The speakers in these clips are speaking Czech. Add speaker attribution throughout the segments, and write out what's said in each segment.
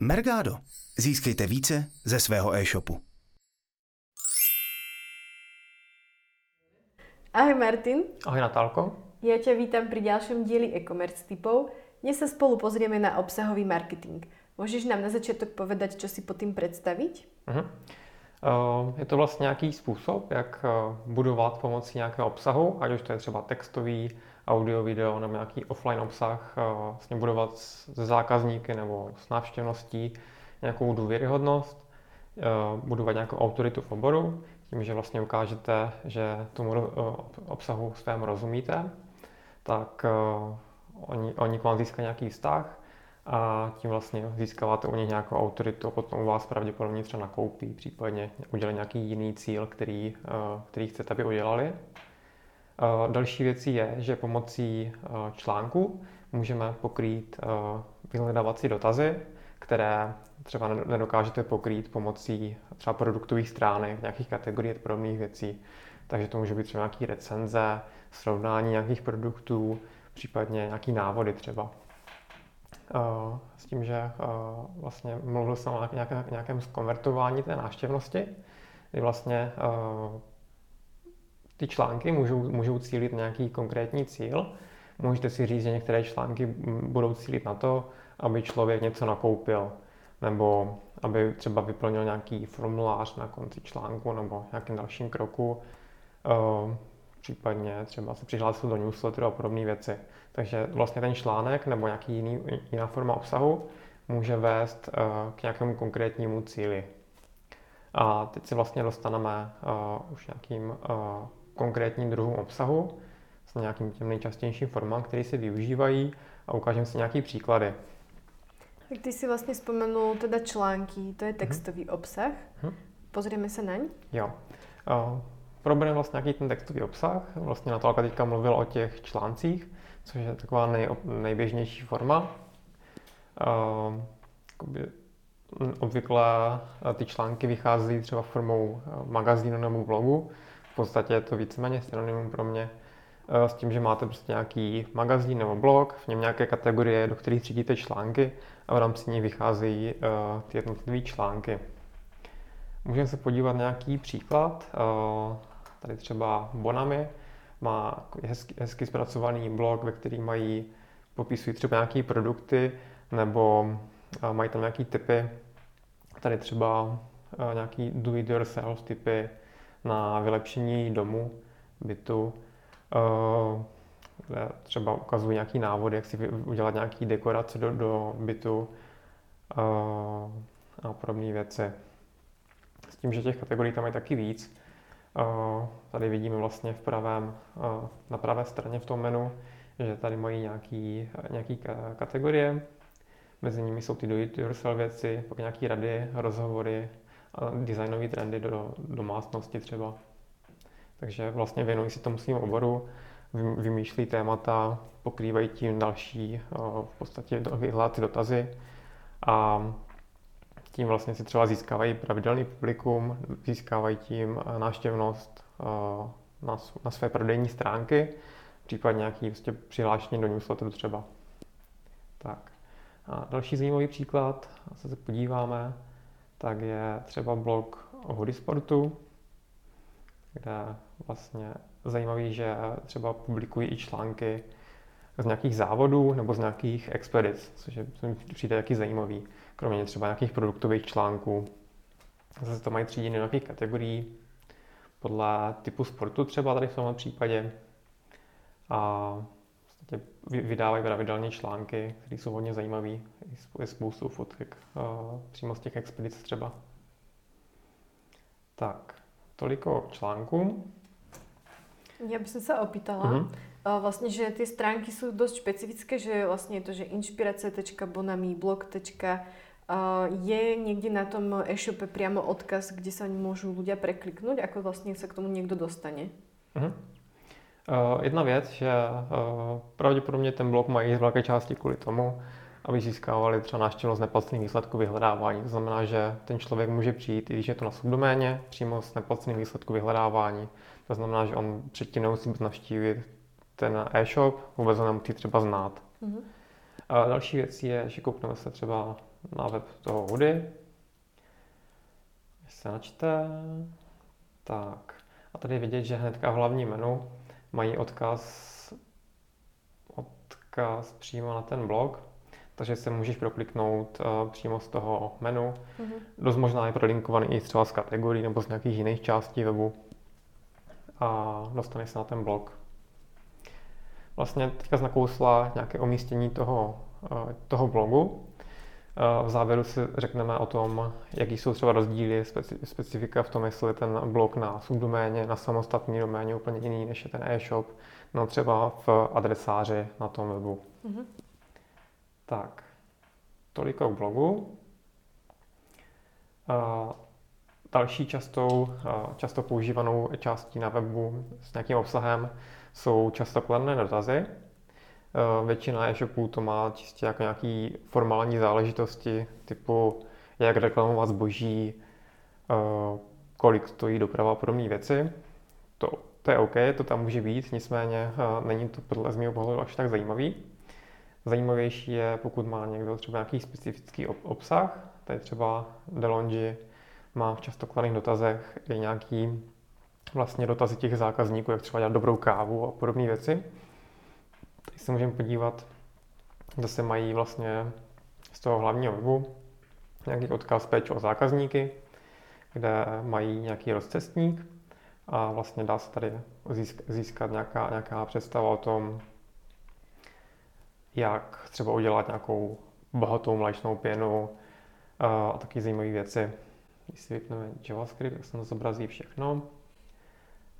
Speaker 1: Mergado. Získejte více ze svého e-shopu.
Speaker 2: Ahoj Martin.
Speaker 3: Ahoj Natálko.
Speaker 2: Ja ťa vítam pri ďalšom dieli e-commerce typov. Dnes sa spolu pozrieme na obsahový marketing. Můžeš nám na začátek povedať, čo si pod tým představit?
Speaker 3: Uh-huh. Je to vlastně nějaký způsob, jak eh, budovat pomocí nějakého obsahu, ať už to je třeba textový, audio, video nebo nějaký offline obsah, eh, vlastně budovat se zákazníky nebo s návštěvností nějakou důvěryhodnost, budovat nějakou autoritu v oboru, tím, že vlastně ukážete, že tomu obsahu svému rozumíte, tak oni, oni k vám získají nějaký vztah a tím vlastně získáváte u nich nějakou autoritu a potom u vás pravděpodobně třeba nakoupí, případně udělají nějaký jiný cíl, který, eh, který chcete, aby udělali. Eh, další věcí je, že pomocí eh, článku můžeme pokrýt vyhledávací dotazy, které třeba nedokážete pokrýt pomocí třeba produktových stránek, nějakých kategorií a podobných věcí. Takže to může být třeba nějaký recenze, srovnání nějakých produktů, případně nějaký návody třeba. S tím, že vlastně mluvil jsem o nějakém zkonvertování té návštěvnosti, kdy vlastně ty články můžou, můžou cílit nějaký konkrétní cíl. Můžete si říct, že některé články budou cílit na to, aby člověk něco nakoupil, nebo aby třeba vyplnil nějaký formulář na konci článku nebo nějakým dalším kroku případně třeba se přihlásil do newsletteru a podobné věci. Takže vlastně ten článek nebo nějaký jiný, jiná forma obsahu může vést uh, k nějakému konkrétnímu cíli. A teď se vlastně dostaneme uh, už nějakým konkrétním druhům obsahu s nějakým těm nejčastějším formám, které se využívají a ukážeme si nějaký příklady.
Speaker 2: Tak ty si vlastně vzpomenul teda články, to je mhm. textový uh-huh. obsah. Uh-huh. Pozrieme se naň?
Speaker 3: Jo. Uh, probereme vlastně nějaký ten textový obsah. Vlastně Natálka teďka mluvil o těch článcích, což je taková nej, nejběžnější forma. Uh, obvykle ty články vychází třeba formou magazínu nebo blogu. V podstatě je to víceméně synonymum pro mě s tím, že máte prostě nějaký magazín nebo blog, v něm nějaké kategorie, do kterých třídíte články a v rámci ní vycházejí ty jednotlivé články. Můžeme se podívat na nějaký příklad. Tady třeba Bonami má hezky, hezky zpracovaný blog, ve který mají, popisují třeba nějaké produkty nebo mají tam nějaké typy. Tady třeba nějaký do it yourself typy na vylepšení domu, bytu, kde třeba ukazují nějaký návody, jak si udělat nějaký dekorace do, do bytu a podobné věci. S tím, že těch kategorií tam je taky víc, Tady vidíme vlastně v pravém, na pravé straně v tom menu, že tady mají nějaký, nějaký kategorie. Mezi nimi jsou ty do-it-yourself věci, pak nějaké rady, rozhovory, designové trendy do domácnosti třeba. Takže vlastně věnují si tomu svým oboru, vymýšlí témata, pokrývají tím další v podstatě vyhlát ty dotazy a tím vlastně si třeba získávají pravidelný publikum, získávají tím návštěvnost eh, na, na své prodejní stránky, případně nějaký prostě přihlášení do newsletteru třeba. Tak. A další zajímavý příklad, se se podíváme, tak je třeba blog o hodisportu, kde vlastně zajímavý, že třeba publikují i články z nějakých závodů nebo z nějakých expedic, což je, mi přijde taky zajímavý kromě třeba nějakých produktových článků. Zase to mají třídit do nějakých kategorií, podle typu sportu třeba tady v tomhle případě. A vydávají pravidelně články, které jsou hodně zajímavé. Je spoustu fotek přímo z těch expedic třeba. Tak, toliko článků.
Speaker 2: Já bych se opýtala, mm-hmm. vlastně, že ty stránky jsou dost specifické, že vlastně je to, že inspirace.bonami, blog.com je někde na tom e-shope priamo odkaz, kde sa môžu ľudia prekliknúť, ako vlastne sa k tomu někdo dostane? Uh-huh.
Speaker 3: Uh, jedna věc, že uh, pravděpodobně ten blog mají z velké části kvůli tomu, aby získávali třeba návštěvnost neplacených výsledků vyhledávání. To znamená, že ten člověk může přijít, i když je to na subdoméně, přímo s neplaceným výsledku vyhledávání. To znamená, že on předtím nemusí navštívit ten e-shop, vůbec ho nemusí třeba znát. Uh-huh. A další věc je, že koukneme se třeba na web toho Woody. Se načte. Tak. A tady vidět, že hnedka v hlavním menu mají odkaz, odkaz přímo na ten blog, takže se můžeš prokliknout uh, přímo z toho menu. Mm-hmm. Dost možná je prolinkovaný i třeba z kategorií nebo z nějakých jiných částí webu a dostaneš se na ten blog. Vlastně teďka znakousla nějaké umístění toho, uh, toho blogu. Uh, v závěru si řekneme o tom, jaký jsou třeba rozdíly, speci- specifika v tom, jestli ten blog na subdoméně, na samostatný doméně úplně jiný, než je ten e-shop, no třeba v adresáři na tom webu. Mm-hmm. Tak, toliko k blogu. A další častou, často používanou částí na webu s nějakým obsahem jsou často kladné dotazy. Většina e-shopů to má čistě jako nějaký formální záležitosti, typu jak reklamovat zboží, kolik stojí doprava a podobné věci. To, to je OK, to tam může být, nicméně není to podle z mého pohledu až tak zajímavý. Zajímavější je, pokud má někdo třeba nějaký specifický obsah, tady třeba Delongi má v často kladných dotazech i nějaký vlastně dotazy těch zákazníků, jak třeba dělat dobrou kávu a podobné věci. Tady se můžeme podívat, zase mají vlastně z toho hlavního webu nějaký odkaz péče o zákazníky, kde mají nějaký rozcestník a vlastně dá se tady získat nějaká, nějaká představa o tom, jak třeba udělat nějakou bohatou mléčnou pěnu a taky zajímavé věci. Když si vypneme JavaScript, tak se nám zobrazí všechno.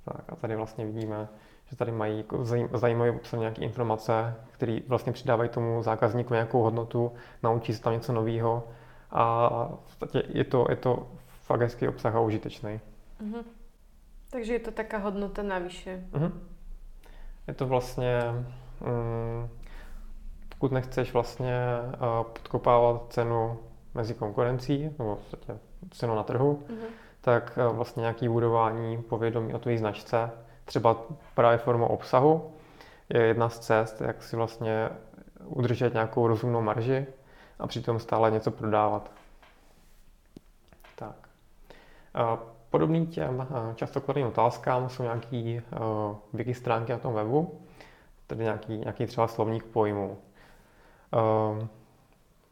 Speaker 3: Tak a tady vlastně vidíme, že tady mají jako zajímavé obsah nějaké informace, které vlastně přidávají tomu zákazníku nějakou hodnotu, naučí se tam něco nového a v podstatě je to, je to fakt hezký obsah a užitečný.
Speaker 2: Mm-hmm. Takže je to taká hodnota navyše.
Speaker 3: Mm-hmm. Je to vlastně mm, pokud nechceš vlastně uh, podkopávat cenu mezi konkurencí, nebo v podstatě cenu na trhu, mm-hmm. tak uh, vlastně nějaký budování povědomí o tvé značce, třeba právě formou obsahu, je jedna z cest, jak si vlastně udržet nějakou rozumnou marži a přitom stále něco prodávat. Tak. Podobný těm často kladným otázkám jsou nějaké uh, wiki stránky na tom webu, tedy nějaký, nějaký třeba slovník pojmů. Ehm,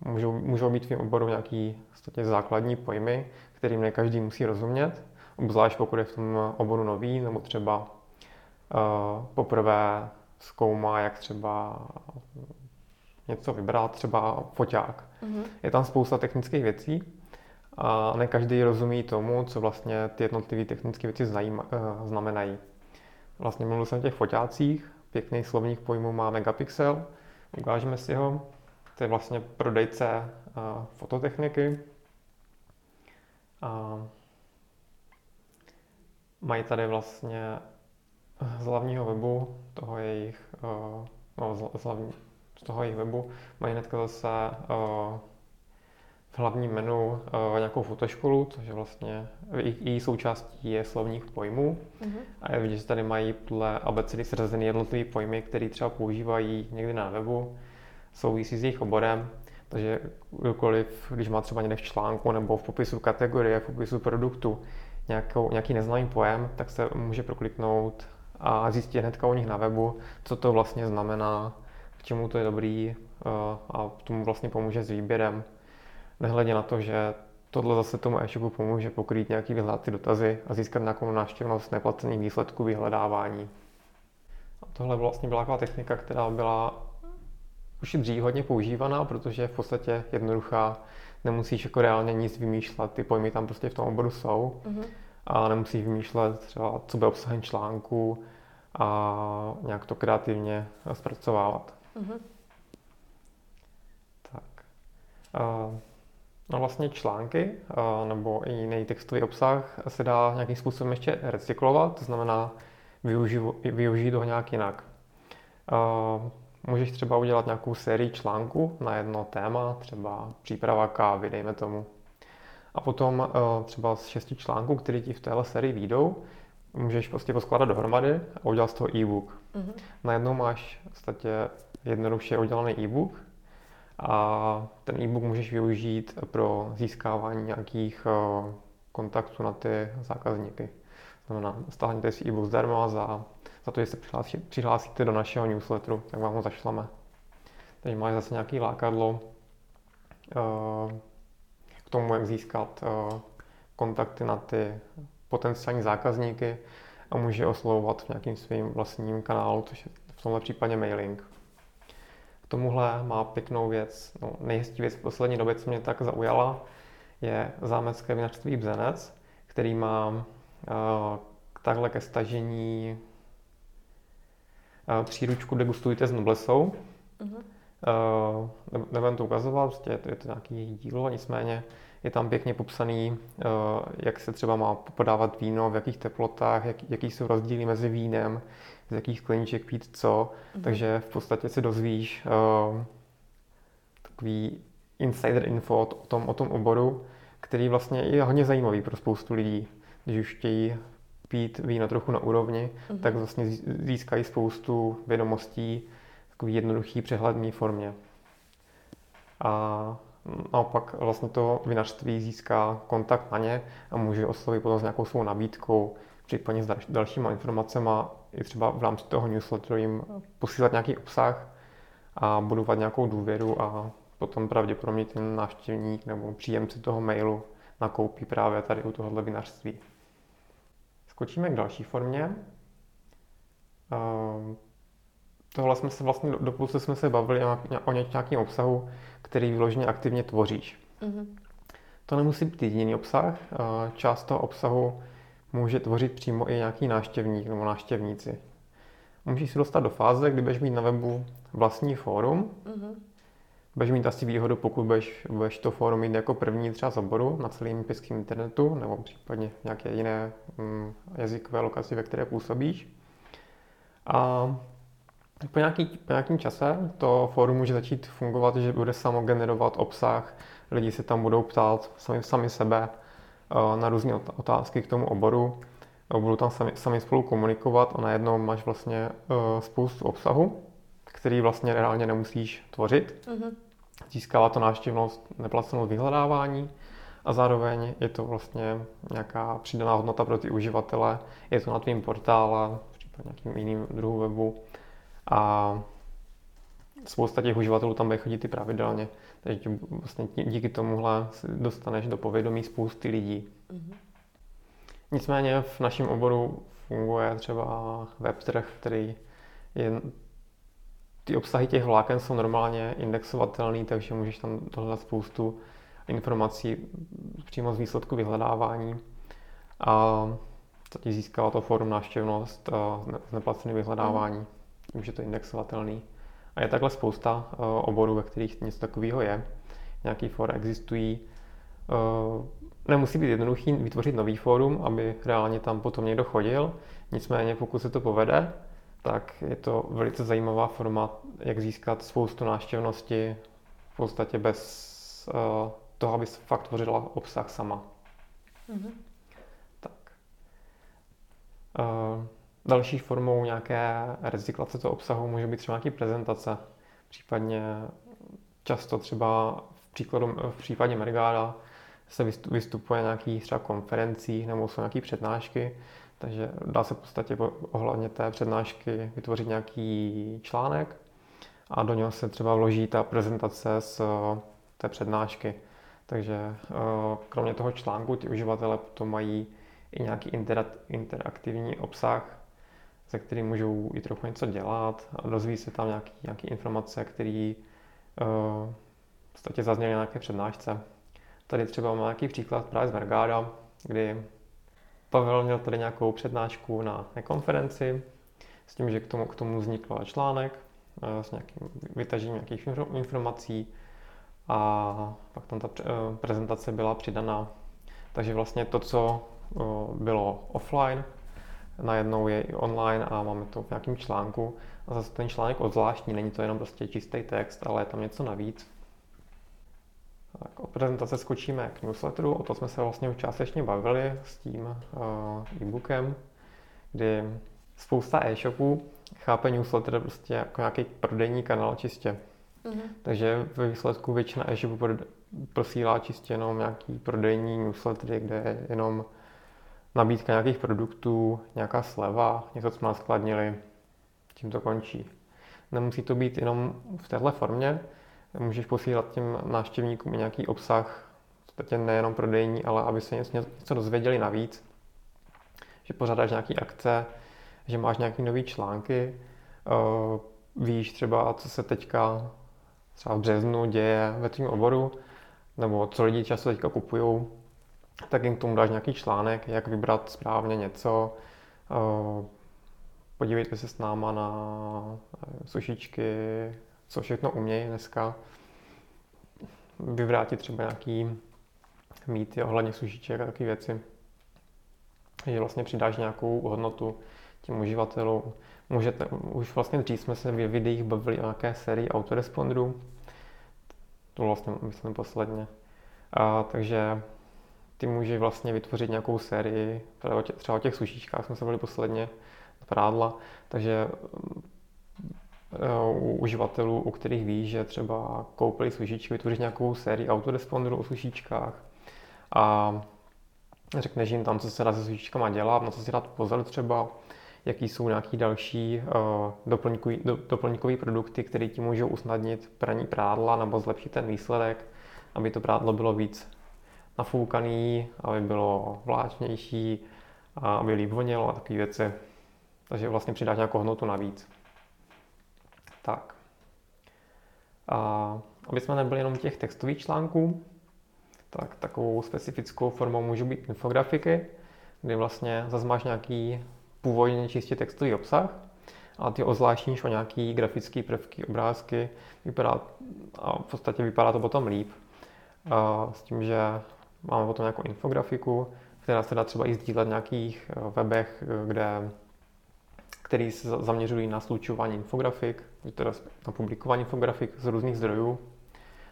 Speaker 3: můžou, můžou být v tom oboru nějaký vlastně základní pojmy, kterým ne každý musí rozumět, obzvlášť pokud je v tom oboru nový, nebo třeba poprvé zkoumá, jak třeba něco vybrat, třeba foťák. Mm-hmm. Je tam spousta technických věcí a ne každý rozumí tomu, co vlastně ty jednotlivé technické věci znají, uh, znamenají. Vlastně mluvil jsem o těch foťácích, pěkný slovník pojmů má megapixel, Ukážeme si ho. To je vlastně prodejce uh, fototechniky. A mají tady vlastně z hlavního webu toho jejich, uh, no, z, hlavní, z toho jejich webu mají hnedka zase uh, v hlavním menu uh, nějakou fotoškolu, což je vlastně její součástí je slovník pojmů. Uh-huh. A je vidět, že tady mají podle abecedy srazené jednotlivé pojmy, které třeba používají někdy na webu, souvisí s jejich oborem. Takže kdokoliv, když má třeba někde v článku nebo v popisu kategorie, v popisu produktu nějakou, nějaký neznámý pojem, tak se může prokliknout a zjistit hnedka u nich na webu, co to vlastně znamená, k čemu to je dobrý uh, a tomu vlastně pomůže s výběrem nehledě na to, že tohle zase tomu e-shopu pomůže pokrýt nějaký vyhledávací dotazy a získat nějakou návštěvnost neplacených výsledků vyhledávání. A tohle vlastně byla taková technika, která byla už dřív hodně používaná, protože je v podstatě jednoduchá, nemusíš jako reálně nic vymýšlet, ty pojmy tam prostě v tom oboru jsou mm-hmm. A nemusíš vymýšlet třeba, co bude obsahem článku a nějak to kreativně zpracovávat. Mm-hmm. Tak. Uh, No vlastně články nebo i jiný textový obsah se dá nějakým způsobem ještě recyklovat, to znamená využít, využít ho nějak jinak. Můžeš třeba udělat nějakou sérii článků na jedno téma, třeba příprava kávy, dejme tomu. A potom třeba z šesti článků, které ti v téhle sérii výjdou, můžeš prostě poskládat dohromady a udělat z toho e-book. Mm-hmm. Najednou máš v podstatě jednoduše udělaný e-book, a ten e-book můžeš využít pro získávání nějakých uh, kontaktů na ty zákazníky. Znamená, stáhněte si e-book zdarma za, za to, že se přihlásí, přihlásíte do našeho newsletteru, tak vám ho zašleme. Takže máš zase nějaký lákadlo uh, k tomu, jak získat uh, kontakty na ty potenciální zákazníky a může oslovovat v nějakým svým vlastním kanálu, což je v tomhle případě mailing. K tomuhle má pěknou věc, no, nejhezčí věc v poslední době, co mě tak zaujala, je zámecké vinařství Bzenec, který má uh, takhle ke stažení uh, příručku Degustujte s Noblesou. Uh-huh. Uh, nebudem to ukazovat, prostě je to, je to nějaký dílo, nicméně je tam pěkně popsaný, uh, jak se třeba má podávat víno, v jakých teplotách, jak, jaký jsou rozdíly mezi vínem, z jakých skleníček pít co. Uh-huh. Takže v podstatě si dozvíš uh, takový insider info o tom, o tom oboru, který vlastně je hodně zajímavý pro spoustu lidí. Když už chtějí pít víno trochu na úrovni, uh-huh. tak vlastně získají spoustu vědomostí takový jednoduchý, přehledný formě. A naopak vlastně to vinařství získá kontakt na ně a může oslovit potom s nějakou svou nabídkou, případně s dalšíma informacemi i třeba v rámci toho newsletteru jim posílat nějaký obsah a budovat nějakou důvěru a potom pravděpodobně ten návštěvník nebo příjemce toho mailu nakoupí právě tady u tohohle vinařství. Skočíme k další formě. Tohle jsme se vlastně, doposud jsme se bavili o nějakém obsahu, který vyloženě aktivně tvoříš. Mm-hmm. To nemusí být jediný obsah. Ehm, část toho obsahu může tvořit přímo i nějaký návštěvník nebo návštěvníci. Můžeš se dostat do fáze, kdy budeš mít na webu vlastní fórum, mm-hmm budeš mít asi výhodu, pokud budeš, budeš to fórum mít jako první třeba z oboru na celém pěském internetu, nebo případně nějaké jiné mm, jazykové lokaci, ve které působíš. A po, nějaký, po nějakým čase to fórum může začít fungovat, že bude samo generovat obsah, lidi se tam budou ptát sami, sami sebe uh, na různé otázky k tomu oboru, budou tam sami, sami spolu komunikovat a najednou máš vlastně uh, spoustu obsahu, který vlastně reálně nemusíš tvořit. Mm-hmm. Získává to návštěvnost, neplacenou vyhledávání a zároveň je to vlastně nějaká přidaná hodnota pro ty uživatele. Je to na tvým portále, případně nějakým jiným druhu webu a spousta těch uživatelů tam bude chodit i pravidelně. Takže vlastně díky tomuhle dostaneš do povědomí spousty lidí. Mm-hmm. Nicméně v našem oboru funguje třeba webtrh, který je ty obsahy těch vláken jsou normálně indexovatelné, takže můžeš tam dohledat spoustu informací přímo z výsledku vyhledávání. A to ti získalo to fórum návštěvnost z neplacené vyhledávání, tím, že to je indexovatelný. A je takhle spousta oborů, ve kterých něco takového je. Nějaký fóra existují. Nemusí být jednoduchý vytvořit nový fórum, aby reálně tam potom někdo chodil. Nicméně, pokud se to povede, tak je to velice zajímavá forma, jak získat spoustu návštěvnosti v podstatě bez uh, toho, aby fakt tvořila obsah sama. Mm-hmm. Tak. Uh, další formou nějaké recyklace toho obsahu může být třeba nějaký prezentace, případně často třeba v, příkladu, v případě Mergáda se vystupuje na nějakých třeba konferencích nebo jsou nějaké přednášky, takže dá se v podstatě ohledně té přednášky vytvořit nějaký článek a do něho se třeba vloží ta prezentace z té přednášky. Takže eh, kromě toho článku ty uživatelé potom mají i nějaký interaktivní obsah, se kterým můžou i trochu něco dělat a dozví se tam nějaký, nějaký informace, které uh, v podstatě zazněly na nějaké přednášce. Tady třeba mám nějaký příklad právě z Mergáda, kdy Pavel měl tady nějakou přednášku na konferenci s tím, že k tomu, k tomu vznikl článek eh, s nějakým vytažením nějakých informací a pak tam ta eh, prezentace byla přidaná. Takže vlastně to, co eh, bylo offline, najednou je i online a máme to v nějakém článku. A zase ten článek odzvláštní, není to jenom prostě čistý text, ale je tam něco navíc. Tak od prezentace skočíme k newsletteru, o to jsme se vlastně částečně bavili s tím uh, e-bookem, kdy spousta e-shopů chápe newsletter prostě jako nějaký prodejní kanál čistě. Mm-hmm. Takže ve výsledku většina e-shopů posílá čistě jenom nějaký prodejní newslettery, kde je jenom nabídka nějakých produktů, nějaká sleva, něco, co jsme naskladnili, tím to končí. Nemusí to být jenom v téhle formě, můžeš posílat těm návštěvníkům i nějaký obsah, v nejenom prodejní, ale aby se něco, něco dozvěděli navíc, že pořádáš nějaké akce, že máš nějaké nové články, uh, víš třeba, co se teďka třeba v březnu děje ve tvém oboru, nebo co lidi často teďka kupují, tak jim k tomu dáš nějaký článek, jak vybrat správně něco. Uh, podívejte se s náma na uh, sušičky, co všechno umějí dneska. Vyvrátit třeba nějaký mýty ohledně sušiček a takové věci že vlastně přidáš nějakou hodnotu těm uživatelům. Můžete, už vlastně dřív jsme se v videích bavili o nějaké sérii autoresponderů, to vlastně myslím posledně. A, takže ty můžeš vlastně vytvořit nějakou sérii, třeba o těch sušičkách jsme se byli posledně, prádla, takže u uživatelů, u kterých víš, že třeba koupili sušičky, vytvořit nějakou sérii autoresponderů o sušičkách a řekneš jim tam, co se dá se svíčkama dělat, na co si dát pozor třeba, jaký jsou nějaký další uh, doplňkový, do, doplňkový produkty, které ti můžou usnadnit praní prádla nebo zlepšit ten výsledek, aby to prádlo bylo víc nafoukaný, aby bylo vláčnější, a aby líp vonilo a takové věci. Takže vlastně přidáš nějakou hodnotu navíc. Tak. A aby jsme nebyli jenom těch textových článků, tak takovou specifickou formou můžou být infografiky, kdy vlastně zase máš nějaký původně čistě textový obsah, a ty ozvláštníš o nějaký grafický prvky, obrázky, vypadá, a v podstatě vypadá to potom líp. A s tím, že máme potom nějakou infografiku, která se dá třeba i sdílet v nějakých eh, webech, eh, kde, který se zaměřují na slučování infografik, teda na publikování infografik z různých zdrojů,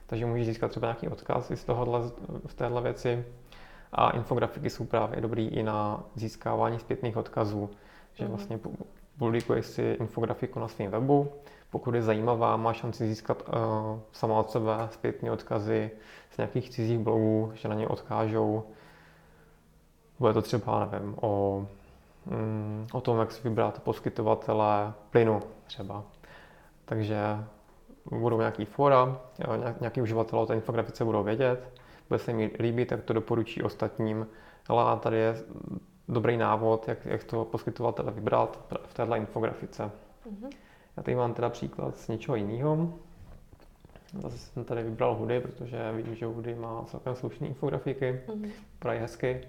Speaker 3: takže můžeš získat třeba nějaký odkaz z tohohle, v téhle věci. A infografiky jsou právě dobrý i na získávání zpětných odkazů, že mhm. vlastně publikuješ si infografiku na svém webu, pokud je zajímavá, má šanci získat uh, sama od sebe zpětné odkazy z nějakých cizích blogů, že na ně odkážou. Bude to třeba, nevím, o, mm, o tom, jak si vybrat poskytovatele plynu třeba. Takže budou nějaký fora, nějaký uživatel o té infografice budou vědět, bude se mi líbit, tak to doporučí ostatním. Ale tady je dobrý návod, jak, jak to poskytovatele vybrat v této infografice. Mm-hmm. Já tady mám teda příklad z něčeho jiného. Zase jsem tady vybral Hudy, protože vím, že Hudy má celkem slušné infografiky, mm-hmm. prají hezky.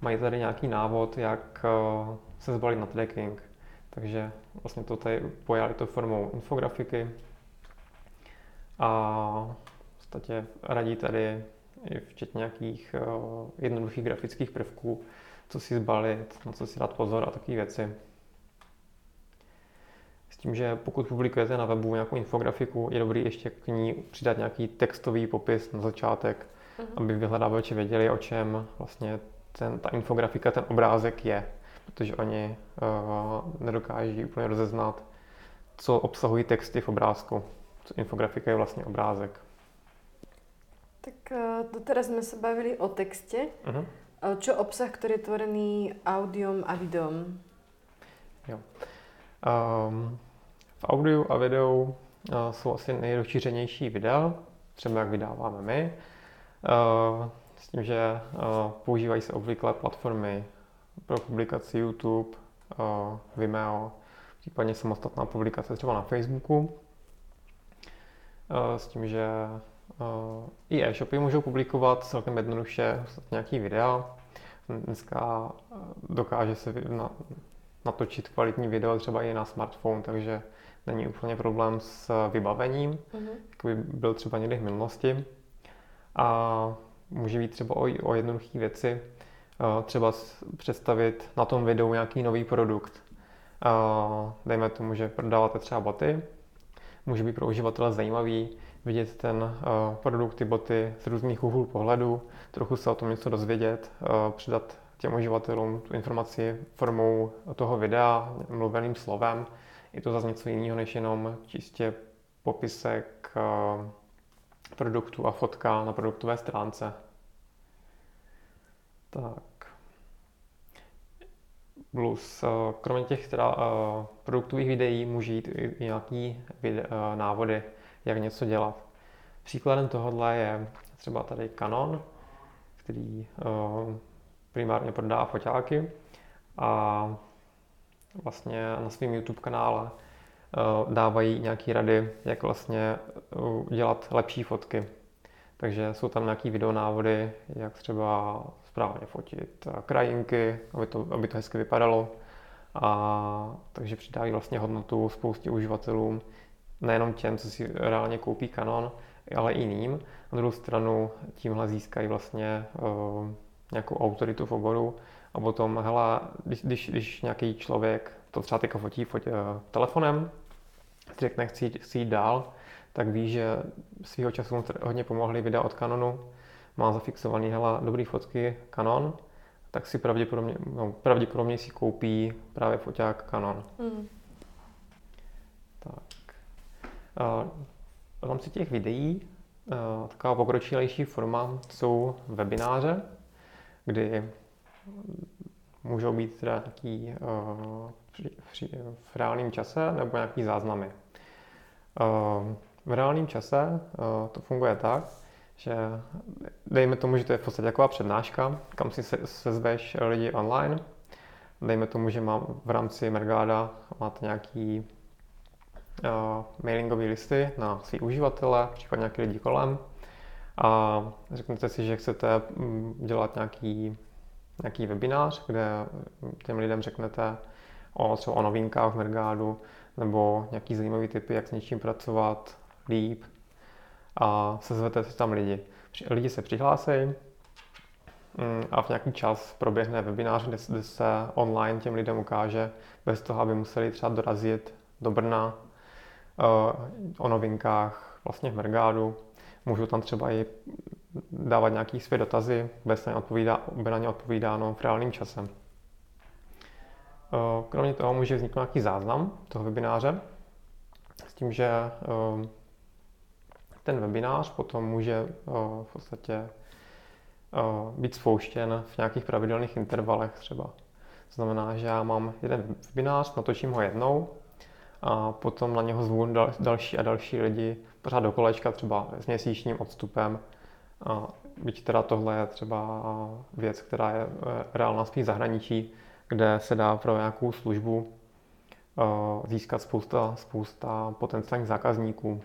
Speaker 3: Mají tady nějaký návod, jak eh, se zbalit na tracking. Takže vlastně to tady pojali to formou infografiky, a v podstatě radí tady i včetně nějakých uh, jednoduchých grafických prvků, co si zbalit, na co si dát pozor a takové věci. S tím, že pokud publikujete na webu nějakou infografiku, je dobrý ještě k ní přidat nějaký textový popis na začátek, uh-huh. aby vyhledávači věděli, o čem vlastně ten, ta infografika, ten obrázek je, protože oni uh, nedokáží úplně rozeznat, co obsahují texty v obrázku infografika je vlastně obrázek.
Speaker 2: Tak uh, teraz jsme se bavili o textě. Uh-huh. Čo obsah, který je tvorený audiom a videom?
Speaker 3: Jo. Um, v audiu a videu uh, jsou asi nejrozšířenější videa, třeba jak vydáváme my. Uh, s tím, že uh, používají se obvyklé platformy pro publikaci YouTube, uh, Vimeo, případně samostatná publikace třeba na Facebooku. Eh, s tím, že eh, i e-shopy můžou publikovat celkem jednoduše nějaký videa. Dneska eh, dokáže se natočit kvalitní video třeba i na smartphone, takže není úplně problém s vybavením, mm-hmm. jako by byl třeba někdy v minulosti. A může být třeba o, o jednoduché věci, třeba představit na tom videu nějaký nový produkt. Dejme tomu, že prodáváte třeba boty může být pro uživatele zajímavý vidět ten uh, produkt, ty boty z různých úhlů pohledu, trochu se o tom něco dozvědět, uh, přidat těm uživatelům tu informaci formou toho videa, mluveným slovem. Je to zase něco jiného, než jenom čistě popisek uh, produktu a fotka na produktové stránce. Tak. Plus, kromě těch teda, produktových videí může jít i nějaký návody, jak něco dělat. Příkladem tohohle je třeba tady Canon, který uh, primárně prodá foťáky a vlastně na svém YouTube kanále uh, dávají nějaké rady, jak vlastně uh, dělat lepší fotky. Takže jsou tam nějaké videonávody, jak třeba správně fotit krajinky, aby to, aby to hezky vypadalo. A takže přidávají vlastně hodnotu spoustě uživatelům, nejenom těm, co si reálně koupí Canon, ale i jiným. Na druhou stranu tímhle získají vlastně uh, nějakou autoritu v oboru a potom, hele, když, když, když nějaký člověk to třeba teďka fotí, fotí uh, telefonem, si řekne, chci, chci jít dál, tak ví, že svýho času hodně pomohly videa od Canonu, má zafixovaný hele, dobrý fotky Canon, tak si pravděpodobně, no, pravděpodobně si koupí právě foťák Canon. Mm. Tak. Uh, v rámci těch videí uh, taková pokročilejší forma jsou webináře, kdy můžou být teda nějaký při, v reálném čase nebo nějaký záznamy. V reálném čase to funguje tak, že dejme tomu, že to je v podstatě taková přednáška, kam si se, sezveš lidi online. Dejme tomu, že mám v rámci Mergáda máte nějaký mailingové listy na svý uživatele, případně nějaký lidi kolem a řeknete si, že chcete mm, dělat nějaký, nějaký webinář, kde těm lidem řeknete o, třeba o novinkách v Mergádu nebo nějaký zajímavý typy, jak s něčím pracovat líp a sezvete si tam lidi. Lidi se přihlásí mm, a v nějaký čas proběhne webinář, kde, kde se online těm lidem ukáže, bez toho, aby museli třeba dorazit do Brna o novinkách vlastně v Mergádu. Můžu tam třeba i dávat nějaký své dotazy, bez na, odpovídá, na ně odpovídáno v reálném čase. Kromě toho může vzniknout nějaký záznam toho webináře, s tím, že ten webinář potom může v podstatě být spouštěn v nějakých pravidelných intervalech třeba. To znamená, že já mám jeden webinář, natočím ho jednou, a potom na něho zvu dal, další a další lidi, pořád do kolečka, třeba s měsíčním odstupem. A byť teda tohle je třeba věc, která je eh, reálná spíš zahraničí, kde se dá pro nějakou službu eh, získat spousta, spousta potenciálních zákazníků.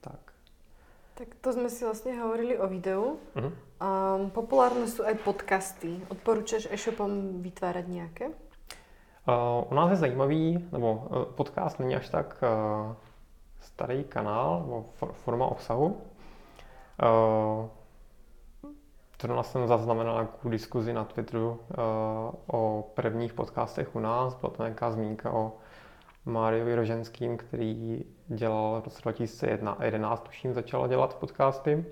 Speaker 3: Tak.
Speaker 2: Tak to jsme si vlastně hovorili o videu. Uh-huh. Um, populárne sú aj podcasty. Odporúčaš e-shopom vytvárať nějaké?
Speaker 3: Uh, u nás je zajímavý, nebo uh, podcast není až tak uh, starý kanál, nebo forma obsahu. Zrovna jsem zaznamenal nějakou diskuzi na Twitteru o prvních podcastech u nás. Byla tam nějaká zmínka o Máriovi Roženským, který dělal v roce 2011, tuším, začal dělat podcasty.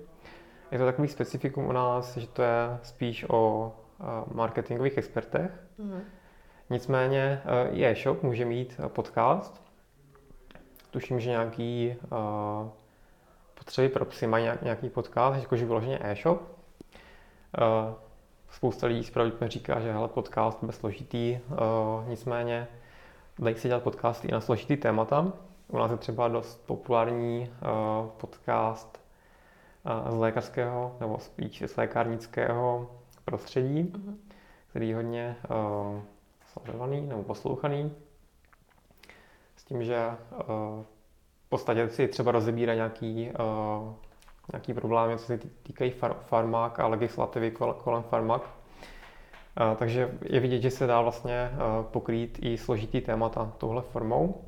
Speaker 3: Je to takový specifikum u nás, že to je spíš o marketingových expertech. Mm-hmm Nicméně eh, i e-shop může mít eh, podcast. Tuším, že nějaký uh, potřeby pro psy mají nějaký podcast, jakože vyloženě e-shop. Uh, spousta lidí zpravidlně říká, že hele, podcast bez složitý, uh, nicméně dají se dělat podcasty i na složitý témata. U nás je třeba dost populární uh, podcast uh, z lékařského nebo spíš z lékárnického prostředí, uh-huh. který hodně uh, sledovaný nebo poslouchaný. S tím, že uh, v podstatě si třeba rozebírá nějaký, uh, nějaký problémy, co se týkají far- farmák a legislativy kolem farmák. Uh, takže je vidět, že se dá vlastně pokrýt i složitý témata touhle formou.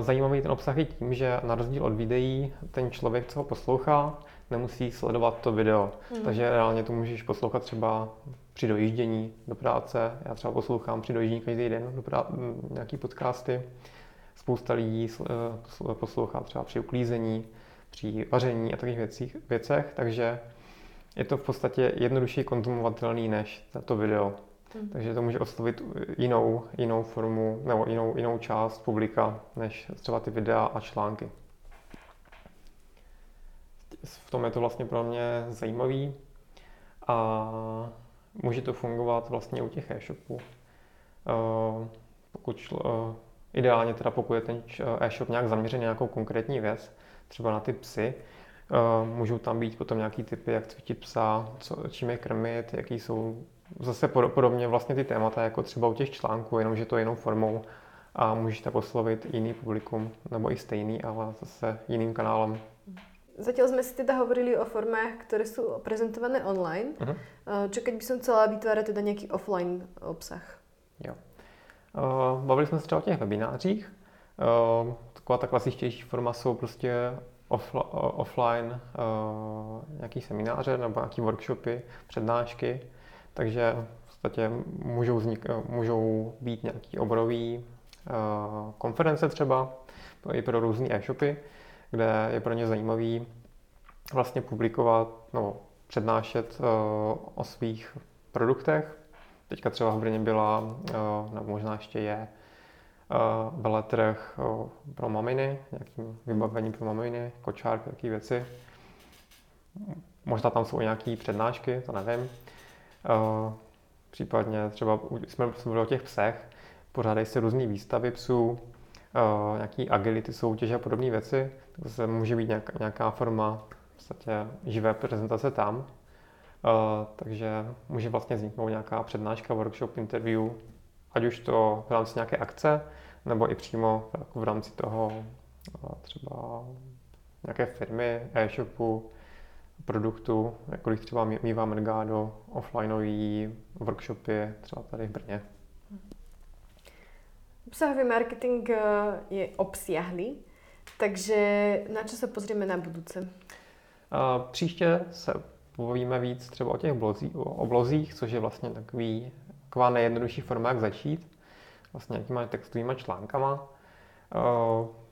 Speaker 3: Zajímavý ten obsah je tím, že na rozdíl od videí ten člověk, co ho poslouchá, nemusí sledovat to video. Hmm. Takže reálně to můžeš poslouchat třeba při dojíždění do práce. Já třeba poslouchám při dojíždění každý den do prá- nějaký podcasty. Spousta lidí eh, poslouchá třeba při uklízení, při vaření a takových věcích, věcech, takže je to v podstatě jednodušší konzumovatelný než to video. Hmm. Takže to může oslovit jinou, jinou formu nebo jinou, jinou část publika, než třeba ty videa a články. V tom je to vlastně pro mě zajímavý a může to fungovat vlastně u těch e-shopů. Eh, pokud šlo, eh, ideálně teda pokud je ten e-shop nějak zaměřený na nějakou konkrétní věc, třeba na ty psy, eh, můžou tam být potom nějaký typy, jak cvičit psa, co, čím je krmit, jaký jsou zase podobně vlastně ty témata, jako třeba u těch článků, jenomže to jinou formou a můžeš tak oslovit jiný publikum, nebo i stejný, ale zase jiným kanálem.
Speaker 2: Zatiaľ sme si teda hovorili o formách, ktoré sú prezentované online. Uh-huh. Čo keď by som chcela vytvárať teda nejaký offline obsah?
Speaker 3: Jo. Bavili jsme se třeba o těch webinářích. Taková ta klasičtější forma jsou prostě offla, offline nějaký semináře nebo nějaký workshopy, přednášky. Takže v podstatě můžou, vznik, můžou být nějaký oborový konference třeba i pro různé e-shopy, kde je pro ně zajímavý vlastně publikovat nebo přednášet o svých produktech, Teďka třeba v Brně byla, eh, nebo možná ještě je, veletrh eh, pro maminy, nějaký vybavení pro maminy, kočárky, takové věci. Možná tam jsou nějaké přednášky, to nevím. Eh, případně třeba jsme byli o těch psech, pořádají se různé výstavy psů, nějaký agility soutěže a podobné věci. Tak se může být nějaká forma v podstatě živé prezentace tam. Uh, takže může vlastně vzniknout nějaká přednáška, workshop, interview, ať už to v rámci nějaké akce, nebo i přímo jako v rámci toho uh, třeba nějaké firmy, e-shopu, produktu, když třeba mývá Mergado, offlineový workshopy třeba tady v Brně.
Speaker 2: Obsahový marketing eh, je obsiahlý, takže na co se pozrieme na budouce?
Speaker 3: Uh, příště se povíme víc třeba o těch blozí, o oblozích, což je vlastně takový, taková nejjednodušší forma, jak začít, vlastně nějakýma textovými článkama. Eh,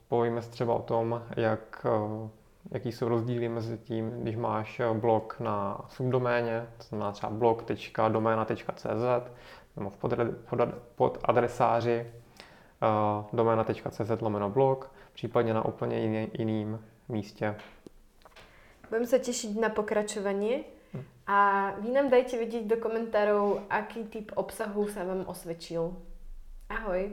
Speaker 3: povíme se třeba o tom, jak, eh, jaký jsou rozdíly mezi tím, když máš blog na subdoméně, to znamená třeba blog.domena.cz nebo v pod, pod, pod adresáři domena.cz lomeno blog, případně na úplně jiný, jiným místě
Speaker 2: Budem sa tešiť na pokračovanie a vy nám dajte vedieť do komentárov, aký typ obsahu sa vám osvedčil. Ahoj.